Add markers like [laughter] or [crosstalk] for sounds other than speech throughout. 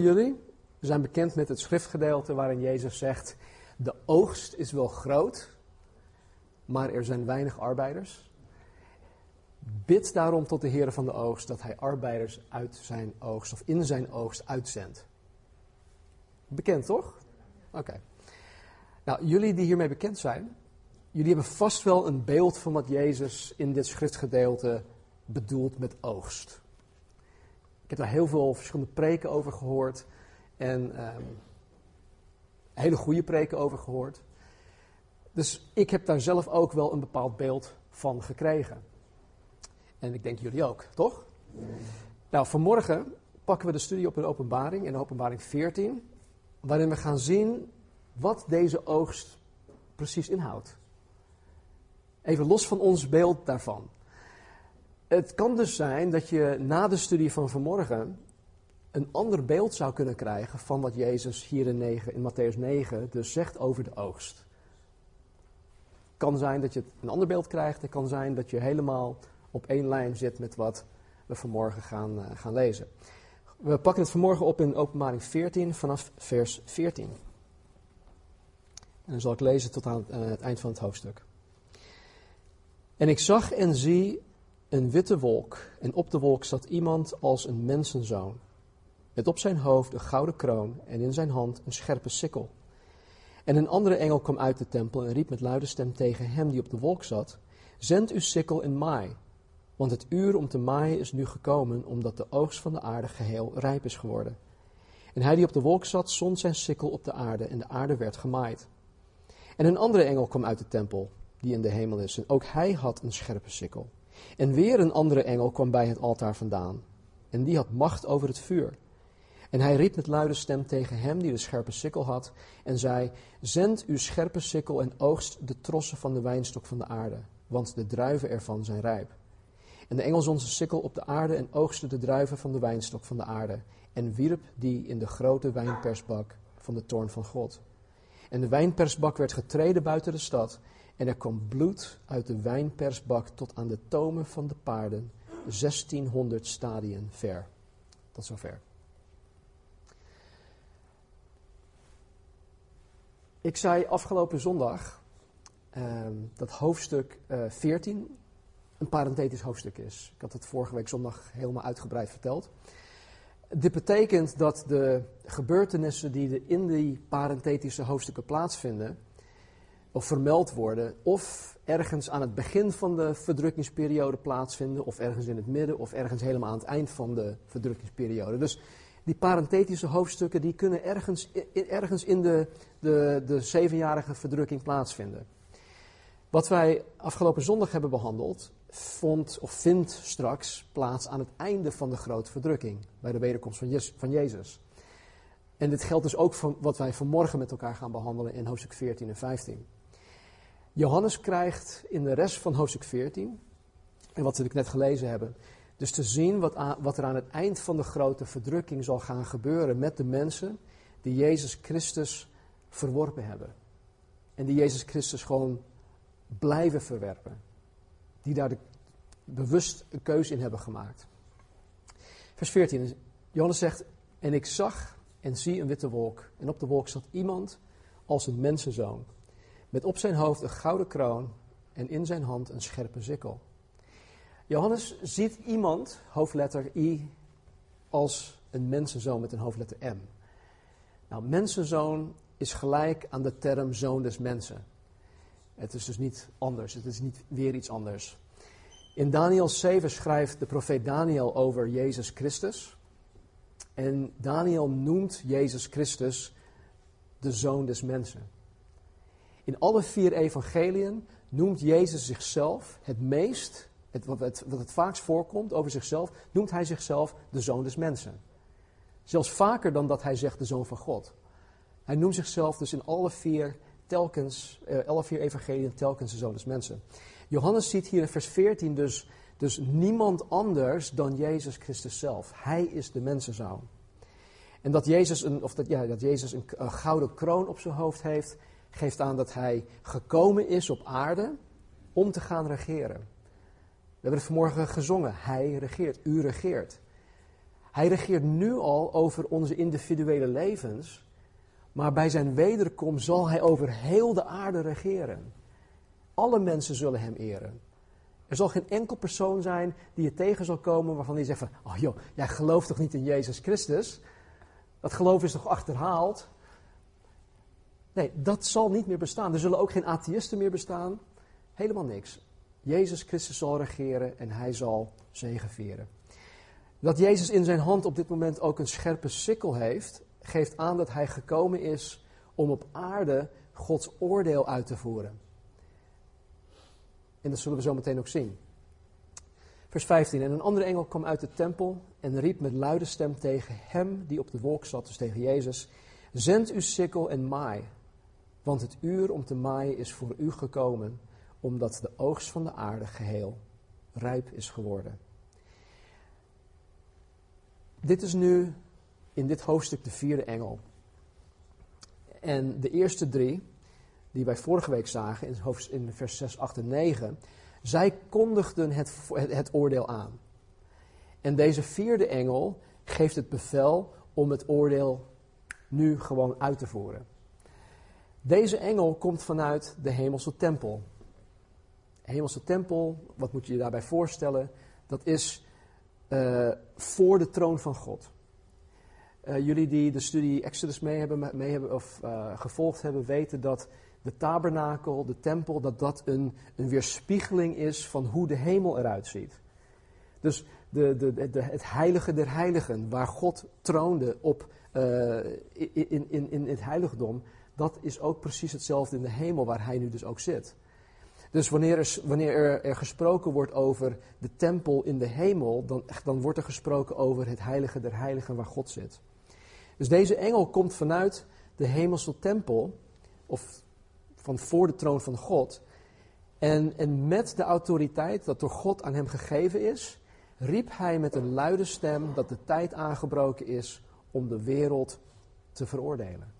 jullie zijn bekend met het schriftgedeelte waarin Jezus zegt: De oogst is wel groot, maar er zijn weinig arbeiders. Bid daarom tot de Heer van de oogst dat hij arbeiders uit zijn oogst of in zijn oogst uitzendt. Bekend toch? Oké. Nou, jullie die hiermee bekend zijn, jullie hebben vast wel een beeld van wat Jezus in dit schriftgedeelte bedoelt met oogst. Ik heb daar heel veel verschillende preken over gehoord en um, hele goede preken over gehoord. Dus ik heb daar zelf ook wel een bepaald beeld van gekregen. En ik denk jullie ook, toch? Nou, vanmorgen pakken we de studie op in openbaring, in openbaring 14, waarin we gaan zien wat deze oogst precies inhoudt. Even los van ons beeld daarvan. Het kan dus zijn dat je na de studie van vanmorgen een ander beeld zou kunnen krijgen van wat Jezus hier in, 9, in Matthäus 9 dus zegt over de oogst. Het kan zijn dat je een ander beeld krijgt. Het kan zijn dat je helemaal op één lijn zit met wat we vanmorgen gaan, uh, gaan lezen. We pakken het vanmorgen op in openbaring 14 vanaf vers 14. En dan zal ik lezen tot aan uh, het eind van het hoofdstuk. En ik zag en zie een witte wolk, en op de wolk zat iemand als een mensenzoon, met op zijn hoofd een gouden kroon en in zijn hand een scherpe sikkel. En een andere engel kwam uit de tempel en riep met luide stem tegen hem die op de wolk zat: Zend uw sikkel en maai, want het uur om te maaien is nu gekomen, omdat de oogst van de aarde geheel rijp is geworden. En hij die op de wolk zat, zond zijn sikkel op de aarde, en de aarde werd gemaaid. En een andere engel kwam uit de tempel, die in de hemel is, en ook hij had een scherpe sikkel. En weer een andere engel kwam bij het altaar vandaan, en die had macht over het vuur. En hij riep met luide stem tegen hem die de scherpe sikkel had, en zei: Zend uw scherpe sikkel en oogst de trossen van de wijnstok van de aarde, want de druiven ervan zijn rijp. En de engel zond zijn sikkel op de aarde en oogste de druiven van de wijnstok van de aarde, en wierp die in de grote wijnpersbak van de toorn van God. En de wijnpersbak werd getreden buiten de stad, en er kwam bloed uit de wijnpersbak tot aan de tomen van de paarden, 1600 stadien ver. Tot zover. Ik zei afgelopen zondag uh, dat hoofdstuk uh, eh, 14 een parenthetisch hoofdstuk is. Ik had het vorige week zondag helemaal uitgebreid verteld. Dit betekent dat de gebeurtenissen die in die parenthetische hoofdstukken plaatsvinden, of vermeld worden, of ergens aan het begin van de verdrukkingsperiode plaatsvinden, of ergens in het midden, of ergens helemaal aan het eind van de verdrukkingsperiode. Dus die parenthetische hoofdstukken die kunnen ergens, ergens in de, de, de zevenjarige verdrukking plaatsvinden. Wat wij afgelopen zondag hebben behandeld, vond of vindt straks plaats aan het einde van de grote verdrukking, bij de wederkomst van Jezus. En dit geldt dus ook voor wat wij vanmorgen met elkaar gaan behandelen in hoofdstuk 14 en 15. Johannes krijgt in de rest van hoofdstuk 14, en wat we net gelezen hebben, dus te zien wat, wat er aan het eind van de grote verdrukking zal gaan gebeuren met de mensen die Jezus Christus verworpen hebben. En die Jezus Christus gewoon blijven verwerpen. Die daar de, bewust een keuze in hebben gemaakt. Vers 14. Johannes zegt, en ik zag en zie een witte wolk. En op de wolk zat iemand als een mensenzoon. Met op zijn hoofd een gouden kroon en in zijn hand een scherpe sikkel. Johannes ziet iemand, hoofdletter I, als een mensenzoon met een hoofdletter M. Nou, mensenzoon is gelijk aan de term zoon des mensen. Het is dus niet anders, het is niet weer iets anders. In Daniel 7 schrijft de profeet Daniel over Jezus Christus. En Daniel noemt Jezus Christus de zoon des mensen. In alle vier evangeliën noemt Jezus zichzelf het meest, het, wat, het, het vaakst voorkomt over zichzelf, noemt hij zichzelf de zoon des mensen. Zelfs vaker dan dat hij zegt de zoon van God. Hij noemt zichzelf dus in alle vier telkens, uh, alle vier evangeliën telkens de zoon des mensen. Johannes ziet hier in vers 14 dus, dus niemand anders dan Jezus Christus zelf. Hij is de mensenzoon. En dat Jezus een, of dat, ja, dat Jezus een gouden kroon op zijn hoofd heeft, geeft aan dat hij gekomen is op aarde om te gaan regeren. We hebben het vanmorgen gezongen. Hij regeert, u regeert. Hij regeert nu al over onze individuele levens, maar bij zijn wederkomst zal hij over heel de aarde regeren. Alle mensen zullen hem eren. Er zal geen enkel persoon zijn die je tegen zal komen waarvan hij zegt van, oh joh, jij gelooft toch niet in Jezus Christus? Dat geloof is toch achterhaald? Nee, dat zal niet meer bestaan. Er zullen ook geen atheïsten meer bestaan. Helemaal niks. Jezus Christus zal regeren en hij zal zegeveren. Dat Jezus in zijn hand op dit moment ook een scherpe sikkel heeft, geeft aan dat hij gekomen is om op aarde Gods oordeel uit te voeren. En dat zullen we zo meteen ook zien. Vers 15. En een andere engel kwam uit de tempel en riep met luide stem tegen hem die op de wolk zat, dus tegen Jezus: Zend uw sikkel en maai, want het uur om te maaien is voor u gekomen, omdat de oogst van de aarde geheel rijp is geworden. Dit is nu in dit hoofdstuk de vierde engel. En de eerste drie, die wij vorige week zagen in, vers 6, 8 en 9, zij kondigden het, het oordeel aan. En deze vierde engel geeft het bevel om het oordeel nu gewoon uit te voeren. Deze engel komt vanuit de hemelse tempel. De hemelse tempel, wat moet je je daarbij voorstellen? Dat is uh, voor de troon van God. Uh, jullie die de studie Exodus mee hebben, mee hebben of uh, gevolgd hebben, weten dat de tabernakel, de tempel, dat dat een, een weerspiegeling is van hoe de hemel eruit ziet. Dus de, de, de, het heilige der heiligen, waar God troonde op, in, in, in het heiligdom, dat is ook precies hetzelfde in de hemel waar hij nu dus ook zit. Dus wanneer er, wanneer er, er, gesproken wordt over de tempel in de hemel, dan, dan wordt er gesproken over het heilige der heiligen waar God zit. Dus deze engel komt vanuit de hemelse tempel, of van voor de troon van God. En, en met de autoriteit dat door God aan hem gegeven is, riep hij met een luide stem dat de tijd aangebroken is om de wereld te veroordelen.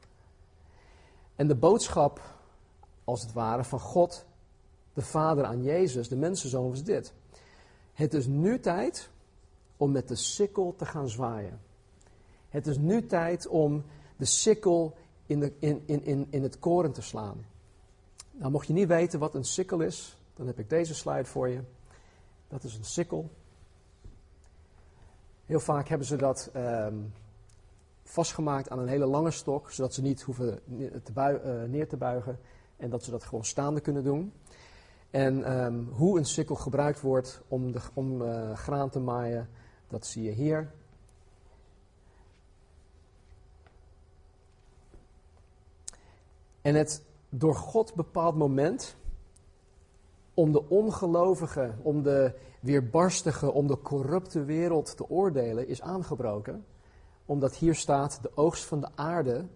En de boodschap, als het ware, van God de Vader aan Jezus, de mensenzoon, was dit. Het is nu tijd om met de sikkel te gaan zwaaien. Het is nu tijd om de sikkel in, de, in, in, in, in het koren te slaan. Nou, mocht je niet weten wat een sikkel is, dan heb ik deze slide voor je. Dat is een sikkel. Heel vaak hebben ze dat um, vastgemaakt aan een hele lange stok, zodat ze niet hoeven te uh, neer te buigen en dat ze dat gewoon staande kunnen doen. En um, hoe een sikkel gebruikt wordt om, de, om uh, graan te maaien, dat zie je hier. En het door God bepaald moment om de ongelovige, om de weerbarstige, om de corrupte wereld te oordelen is aangebroken. Omdat hier staat de oogst van de aarde,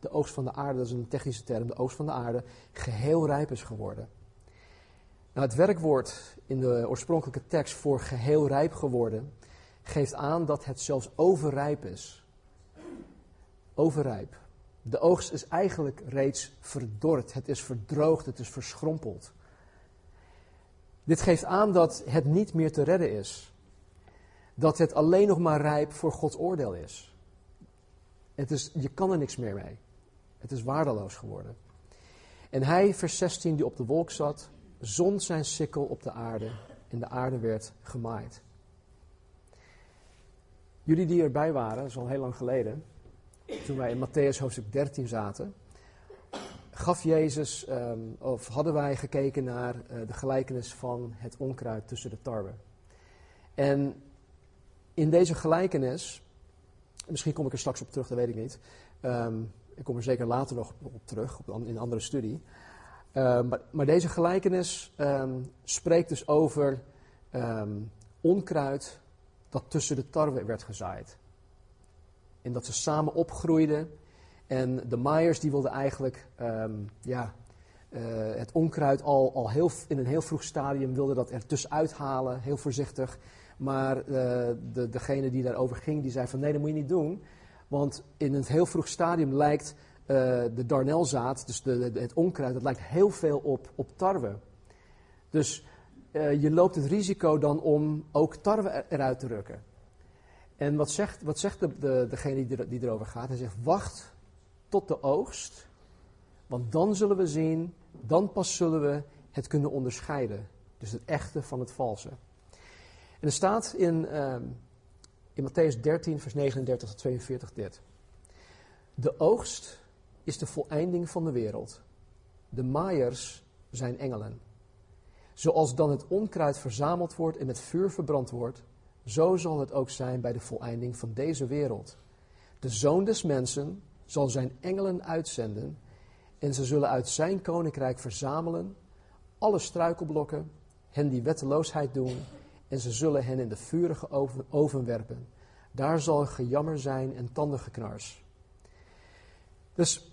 de oogst van de aarde, dat is een technische term, de oogst van de aarde, geheel rijp is geworden. Nou, het werkwoord in de oorspronkelijke tekst voor geheel rijp geworden geeft aan dat het zelfs overrijp is. Overrijp. De oogst is eigenlijk reeds verdord, het is verdroogd, het is verschrompeld. Dit geeft aan dat het niet meer te redden is. Dat het alleen nog maar rijp voor Gods oordeel is. Het is je kan er niks meer mee. Het is waardeloos geworden. En hij, vers 16, die op de wolk zat, zond zijn sikkel op de aarde en de aarde werd gemaaid. Jullie die erbij waren, dat is al heel lang geleden, toen wij in Matthäus hoofdstuk 13 zaten, gaf Jezus, um, of hadden wij gekeken naar uh, de gelijkenis van het onkruid tussen de tarwe. En in deze gelijkenis, misschien kom ik er straks op terug, dat weet ik niet. Um, ik kom er zeker later nog op terug, op, in een andere studie. Uh, maar, maar, deze gelijkenis um, spreekt dus over onkruid dat tussen de tarwe werd gezaaid. En dat ze samen opgroeiden. En de maaiers die wilden eigenlijk ja, uh, het onkruid al, al heel, in een heel vroeg stadium wilden dat er tussenuit halen, heel voorzichtig. Maar uh, de, degene die daarover ging, die zei van nee, dat moet je niet doen. Want in een heel vroeg stadium lijkt uh, de darnelzaad, dus de, het onkruid, dat lijkt heel veel op, op tarwe. Dus uh, je loopt het risico dan om ook tarwe eruit te rukken. En wat zegt, wat zegt de, de, degene die, die erover gaat? Hij zegt, wacht tot de oogst, want dan zullen we zien, dan pas zullen we het kunnen onderscheiden. Dus het echte van het valse. En er staat in, uh, in Matthäus 13, vers 39 tot 42 dit. De oogst is de voleinding van de wereld. De maaiers zijn engelen. Zoals dan het onkruid verzameld wordt en met vuur verbrand wordt, zo zal het ook zijn bij de voleinding van deze wereld. De zoon des mensen zal zijn engelen uitzenden en ze zullen uit zijn koninkrijk verzamelen alle struikelblokken, hen die wetteloosheid doen, en ze zullen hen in de vurige oven, werpen. Daar zal gejammer zijn en tandengeknars. Dus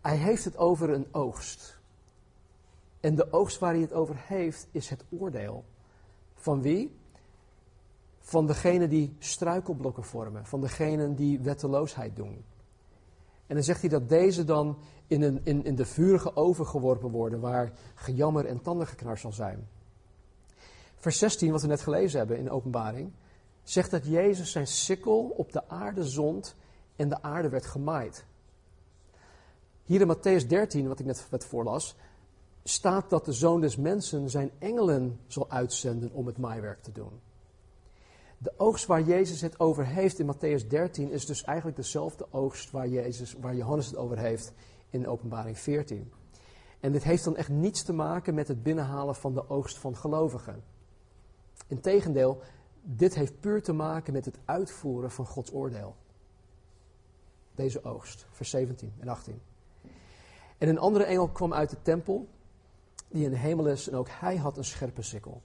hij heeft het over een oogst. En de oogst waar hij het over heeft, is het oordeel. Van wie? Van degene die struikelblokken vormen, van degenen die wetteloosheid doen. En dan zegt hij dat deze dan in, een, in, in de vurige oven geworpen worden, waar gejammer en tandengeknars zal zijn. Vers 16, wat we net gelezen hebben in de openbaring, zegt dat Jezus zijn sikkel op de aarde zond en de aarde werd gemaaid. Hier in Matthäus 13, wat ik net voorlas, staat dat de zoon des mensen zijn engelen zal uitzenden om het maaiwerk te doen. De oogst waar Jezus het over heeft in Matthäus 13 is dus eigenlijk dezelfde oogst waar, Jezus, waar Johannes het over heeft in Openbaring 14. En dit heeft dan echt niets te maken met het binnenhalen van de oogst van gelovigen. Integendeel, dit heeft puur te maken met het uitvoeren van Gods oordeel. Deze oogst, vers 17 en 18. En een andere engel kwam uit de tempel, die in de hemel is, en ook hij had een scherpe sikkel.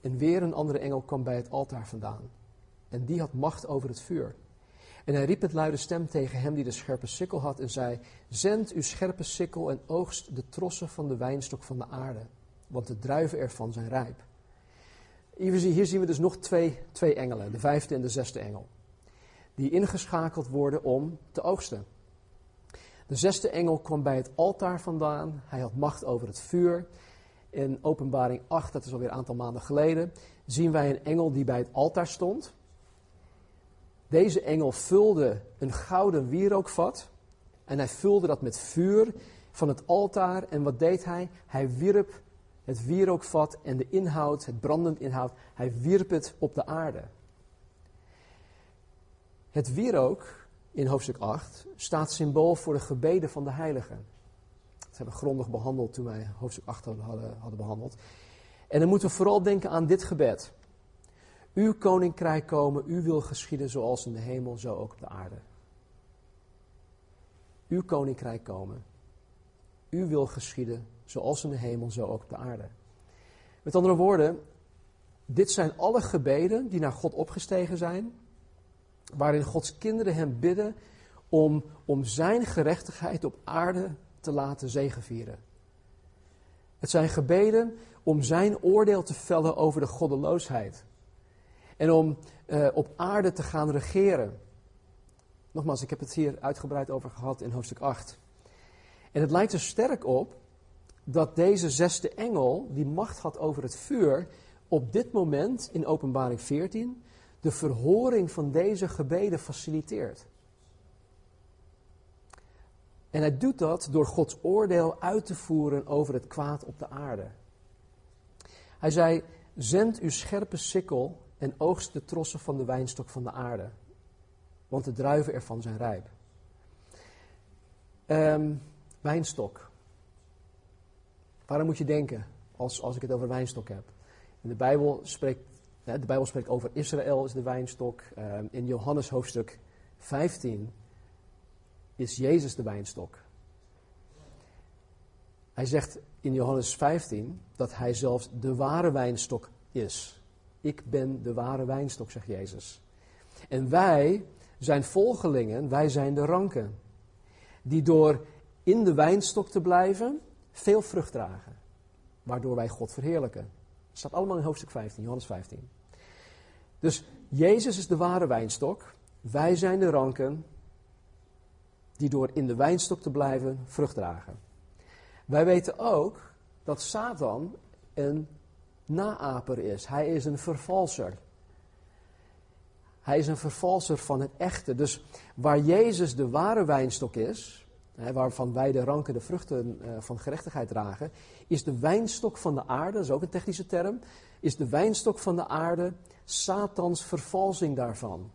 En weer een andere engel kwam bij het altaar vandaan. En die had macht over het vuur. En hij riep met luide stem tegen hem die de scherpe sikkel had en zei: Zend uw scherpe sikkel en oogst de trossen van de wijnstok van de aarde, want de druiven ervan zijn rijp. Hier zien we dus nog twee, twee engelen, de vijfde en de zesde engel, die ingeschakeld worden om te oogsten. De zesde engel kwam bij het altaar vandaan, hij had macht over het vuur. In Openbaring 8, dat is alweer een aantal maanden geleden, zien wij een engel die bij het altaar stond. Deze engel vulde een gouden wierookvat en hij vulde dat met vuur van het altaar. En wat deed hij? Hij wierp het wierookvat en de inhoud, het brandend inhoud, hij wierp het op de aarde. Het wierook in hoofdstuk 8 staat symbool voor de gebeden van de heiligen. Dat hebben we grondig behandeld toen wij hoofdstuk 8 hadden, hadden behandeld. En dan moeten we vooral denken aan dit gebed. Uw koninkrijk komen, uw wil geschieden zoals in de hemel, zo ook op de aarde. Uw koninkrijk komen, uw wil geschieden zoals in de hemel, zo ook op de aarde. Met andere woorden, dit zijn alle gebeden die naar God opgestegen zijn, waarin Gods kinderen hem bidden om, om zijn gerechtigheid op aarde te laten zegevieren. Het zijn gebeden om zijn oordeel te vellen over de goddeloosheid. En om uh, op aarde te gaan regeren. Nogmaals, ik heb het hier uitgebreid over gehad in hoofdstuk 8. En het lijkt er sterk op dat deze zesde engel, die macht had over het vuur, op dit moment in Openbaring 14 de verhoring van deze gebeden faciliteert. En hij doet dat door Gods oordeel uit te voeren over het kwaad op de aarde. Hij zei: Zend uw scherpe sikkel en oogst de trossen van de wijnstok van de aarde, want de druiven ervan zijn rijp. Um, wijnstok. Waarom moet je denken als, als ik het over wijnstok heb? In de Bijbel spreekt, de Bijbel spreekt over Israël is de wijnstok. Um, in Johannes hoofdstuk 15 is Jezus de wijnstok. Hij zegt in Johannes 15 dat hij zelfs de ware wijnstok is. Ik ben de ware wijnstok, zegt Jezus. En wij zijn volgelingen, wij zijn de ranken. Die door in de wijnstok te blijven veel vrucht dragen. Waardoor wij God verheerlijken. Dat staat allemaal in hoofdstuk 15, Johannes 15. Dus Jezus is de ware wijnstok. Wij zijn de ranken die door in de wijnstok te blijven vrucht dragen. Wij weten ook dat Satan een naaper is. Hij is een vervalser. Hij is een vervalser van het echte. Dus waar Jezus de ware wijnstok is, waarvan wij de ranken, de vruchten uh, van gerechtigheid dragen, is de wijnstok van de aarde, dat is ook een technische term, is de wijnstok van de aarde Satans vervalsing daarvan.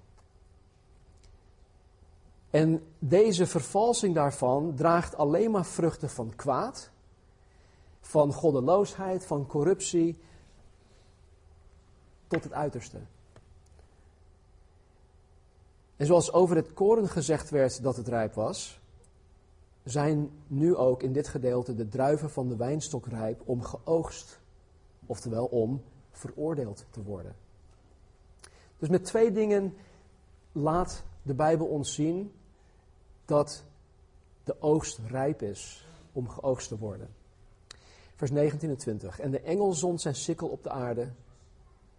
En deze vervalsing daarvan draagt alleen maar vruchten van kwaad, van goddeloosheid, van corruptie, tot het uiterste. En zoals over het koren gezegd werd dat het rijp was, zijn nu ook in dit gedeelte de druiven van de wijnstok rijp om geoogst, oftewel om veroordeeld te worden. Dus met twee dingen laat de Bijbel ons zien dat de oogst rijp is om geoogst te worden. Vers 19 en 20. En de engel zond zijn sikkel op de aarde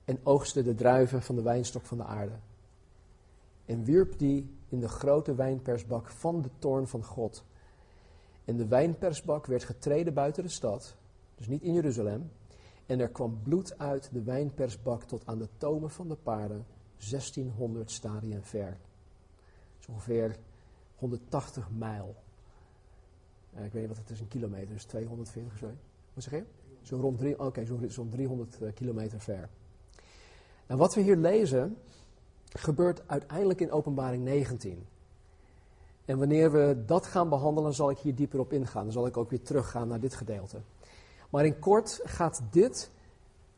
en oogste de druiven van de wijnstok van de aarde. En wierp die in de grote wijnpersbak van de toorn van God. En de wijnpersbak werd getreden buiten de stad, dus niet in Jeruzalem. En er kwam bloed uit de wijnpersbak tot aan de tomen van de paarden, 1600 stadien ver. Dat ongeveer 180 mijl. Uh, ik weet niet wat het is in kilometer, dus 240 zo. Wat zeg je? Zo rond, drie, okay, zo, zo 300 uh, kilometer ver. En wat we hier lezen, gebeurt uiteindelijk in Openbaring 19. En wanneer we dat gaan behandelen, zal ik hier dieper op ingaan. Dan zal ik ook weer teruggaan naar dit gedeelte. Maar in kort gaat dit,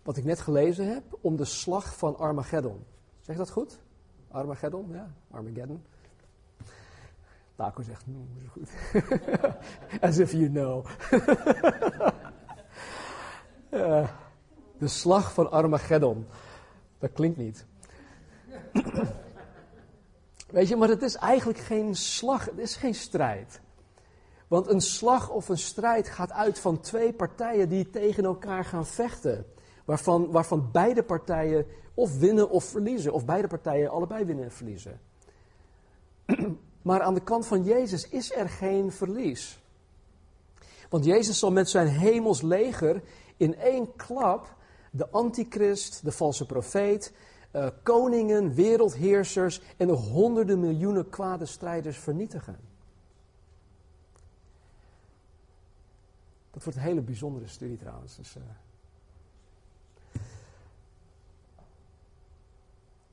wat ik net gelezen heb, om de slag van Armageddon. Zeg dat goed? Armageddon? Ja, Armageddon. Taco zegt, no, is goed. [laughs] As if you know. [laughs] de slag van Armageddon. Dat klinkt niet. Weet je, maar het is eigenlijk geen slag, het is geen strijd. Want een slag of een strijd gaat uit van twee partijen die tegen elkaar gaan vechten. Waarvan, waarvan beide partijen of winnen of verliezen. Of beide partijen allebei winnen en verliezen. [clears throat] Maar aan de kant van Jezus is er geen verlies. Want Jezus zal met zijn hemels leger in één klap de antichrist, de valse profeet, uh, koningen, wereldheersers en de honderden miljoenen kwade strijders vernietigen. Dat wordt een hele bijzondere studie trouwens. Dus, uh...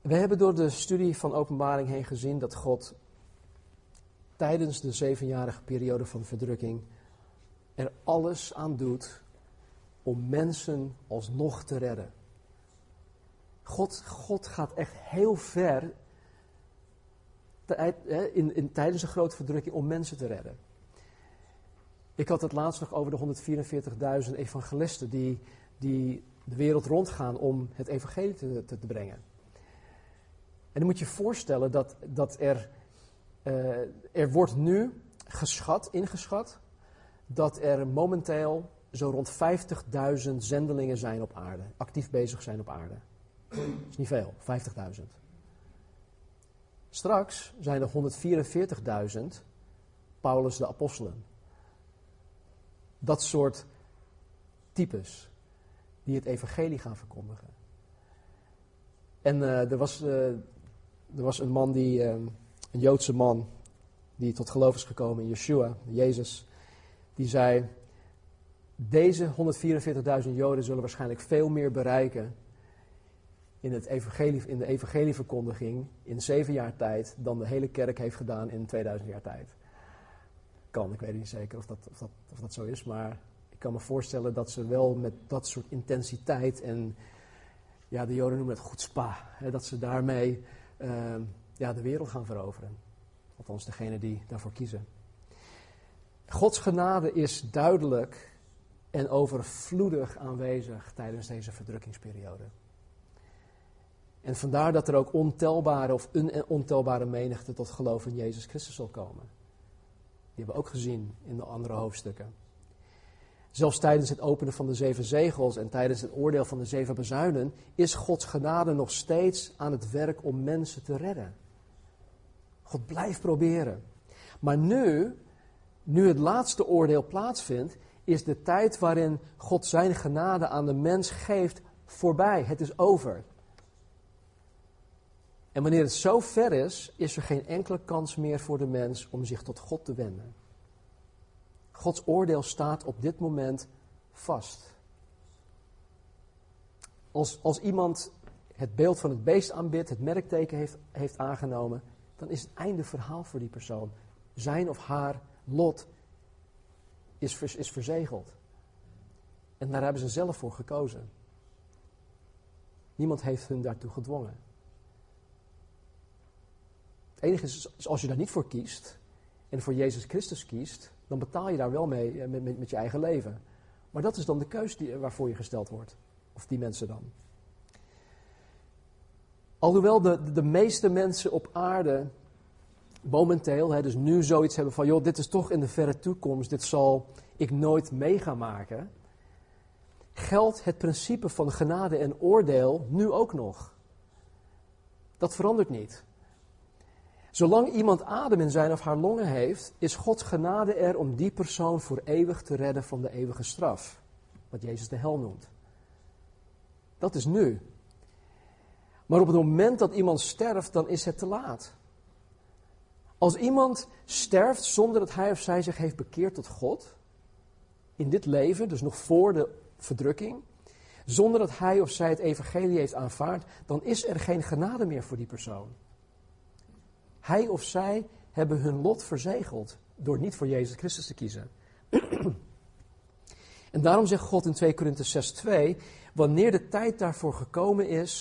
We hebben door de studie van openbaring heen gezien dat God tijdens de zevenjarige periode van verdrukking er alles aan doet om mensen alsnog te redden. God, God gaat echt heel ver in, in, tijdens een grote verdrukking om mensen te redden. Ik had het laatst nog over de 144.000 evangelisten die, die de wereld rondgaan om het evangelie te, te, brengen. En dan moet je je voorstellen dat, dat er, uh, er wordt nu geschat, ingeschat, dat er momenteel zo rond 50.000 zendelingen zijn op aarde, actief bezig zijn op aarde. Dat is niet veel, 50.000. Straks zijn er 144.000 Paulus de Apostelen. Dat soort types die het evangelie gaan verkondigen. En uh, er, was, uh, er was een man, die, uh, een Joodse man, die tot geloof is gekomen in Yeshua, Jezus. Die zei, deze 144.000 Joden zullen waarschijnlijk veel meer bereiken in, het evangelie, in de evangelieverkondiging in zeven jaar tijd dan de hele kerk heeft gedaan in 2000 jaar tijd. Kan, ik weet niet zeker of dat, of dat, of dat zo is, maar ik kan me voorstellen dat ze wel met dat soort intensiteit en ja, de Joden noemen het goed spa, dat ze daarmee uh, ja, de wereld gaan veroveren. Althans, degene die daarvoor kiezen. Gods genade is duidelijk en overvloedig aanwezig tijdens deze verdrukkingsperiode. En vandaar dat er ook ontelbare of een ontelbare menigte tot geloof in Jezus Christus zal komen. Die hebben we ook gezien in de andere hoofdstukken. Zelfs tijdens het openen van de zeven zegels en tijdens het oordeel van de zeven bezuinen is Gods genade nog steeds aan het werk om mensen te redden. God blijft proberen. Maar nu, nu het laatste oordeel plaatsvindt, is de tijd waarin God zijn genade aan de mens geeft voorbij. Het is over. En wanneer het zo ver is, is er geen enkele kans meer voor de mens om zich tot God te wenden. Gods oordeel staat op dit moment vast. Als, als iemand het beeld van het beest aanbidt, het merkteken heeft, heeft aangenomen, dan is het einde verhaal voor die persoon. Zijn of haar lot is, is verzegeld. En daar hebben ze zelf voor gekozen. Niemand heeft hun daartoe gedwongen. Het enige is, als je daar niet voor kiest en voor Jezus Christus kiest, dan betaal je daar wel mee eh, met, met, met je eigen leven. Maar dat is dan de keus die, waarvoor je gesteld wordt. Of die mensen dan. Alhoewel de, de meeste mensen op aarde momenteel, hè, dus nu zoiets hebben van, joh, dit is toch in de verre toekomst, dit zal ik nooit mee gaan maken, geldt het principe van genade en oordeel nu ook nog. Dat verandert niet. Zolang iemand adem in zijn of haar longen heeft, is Gods genade er om die persoon voor eeuwig te redden van de eeuwige straf. Wat Jezus de hel noemt. Dat is nu. Maar op het moment dat iemand sterft, dan is het te laat. Als iemand sterft zonder dat hij of zij zich heeft bekeerd tot God, in dit leven, dus nog voor de verdrukking, zonder dat hij of zij het evangelie heeft aanvaard, dan is er geen genade meer voor die persoon. Hij of zij hebben hun lot verzegeld door niet voor Jezus Christus te kiezen. [clears throat] en daarom zegt God in 2 Korinthe 6:2, wanneer de tijd daarvoor gekomen is,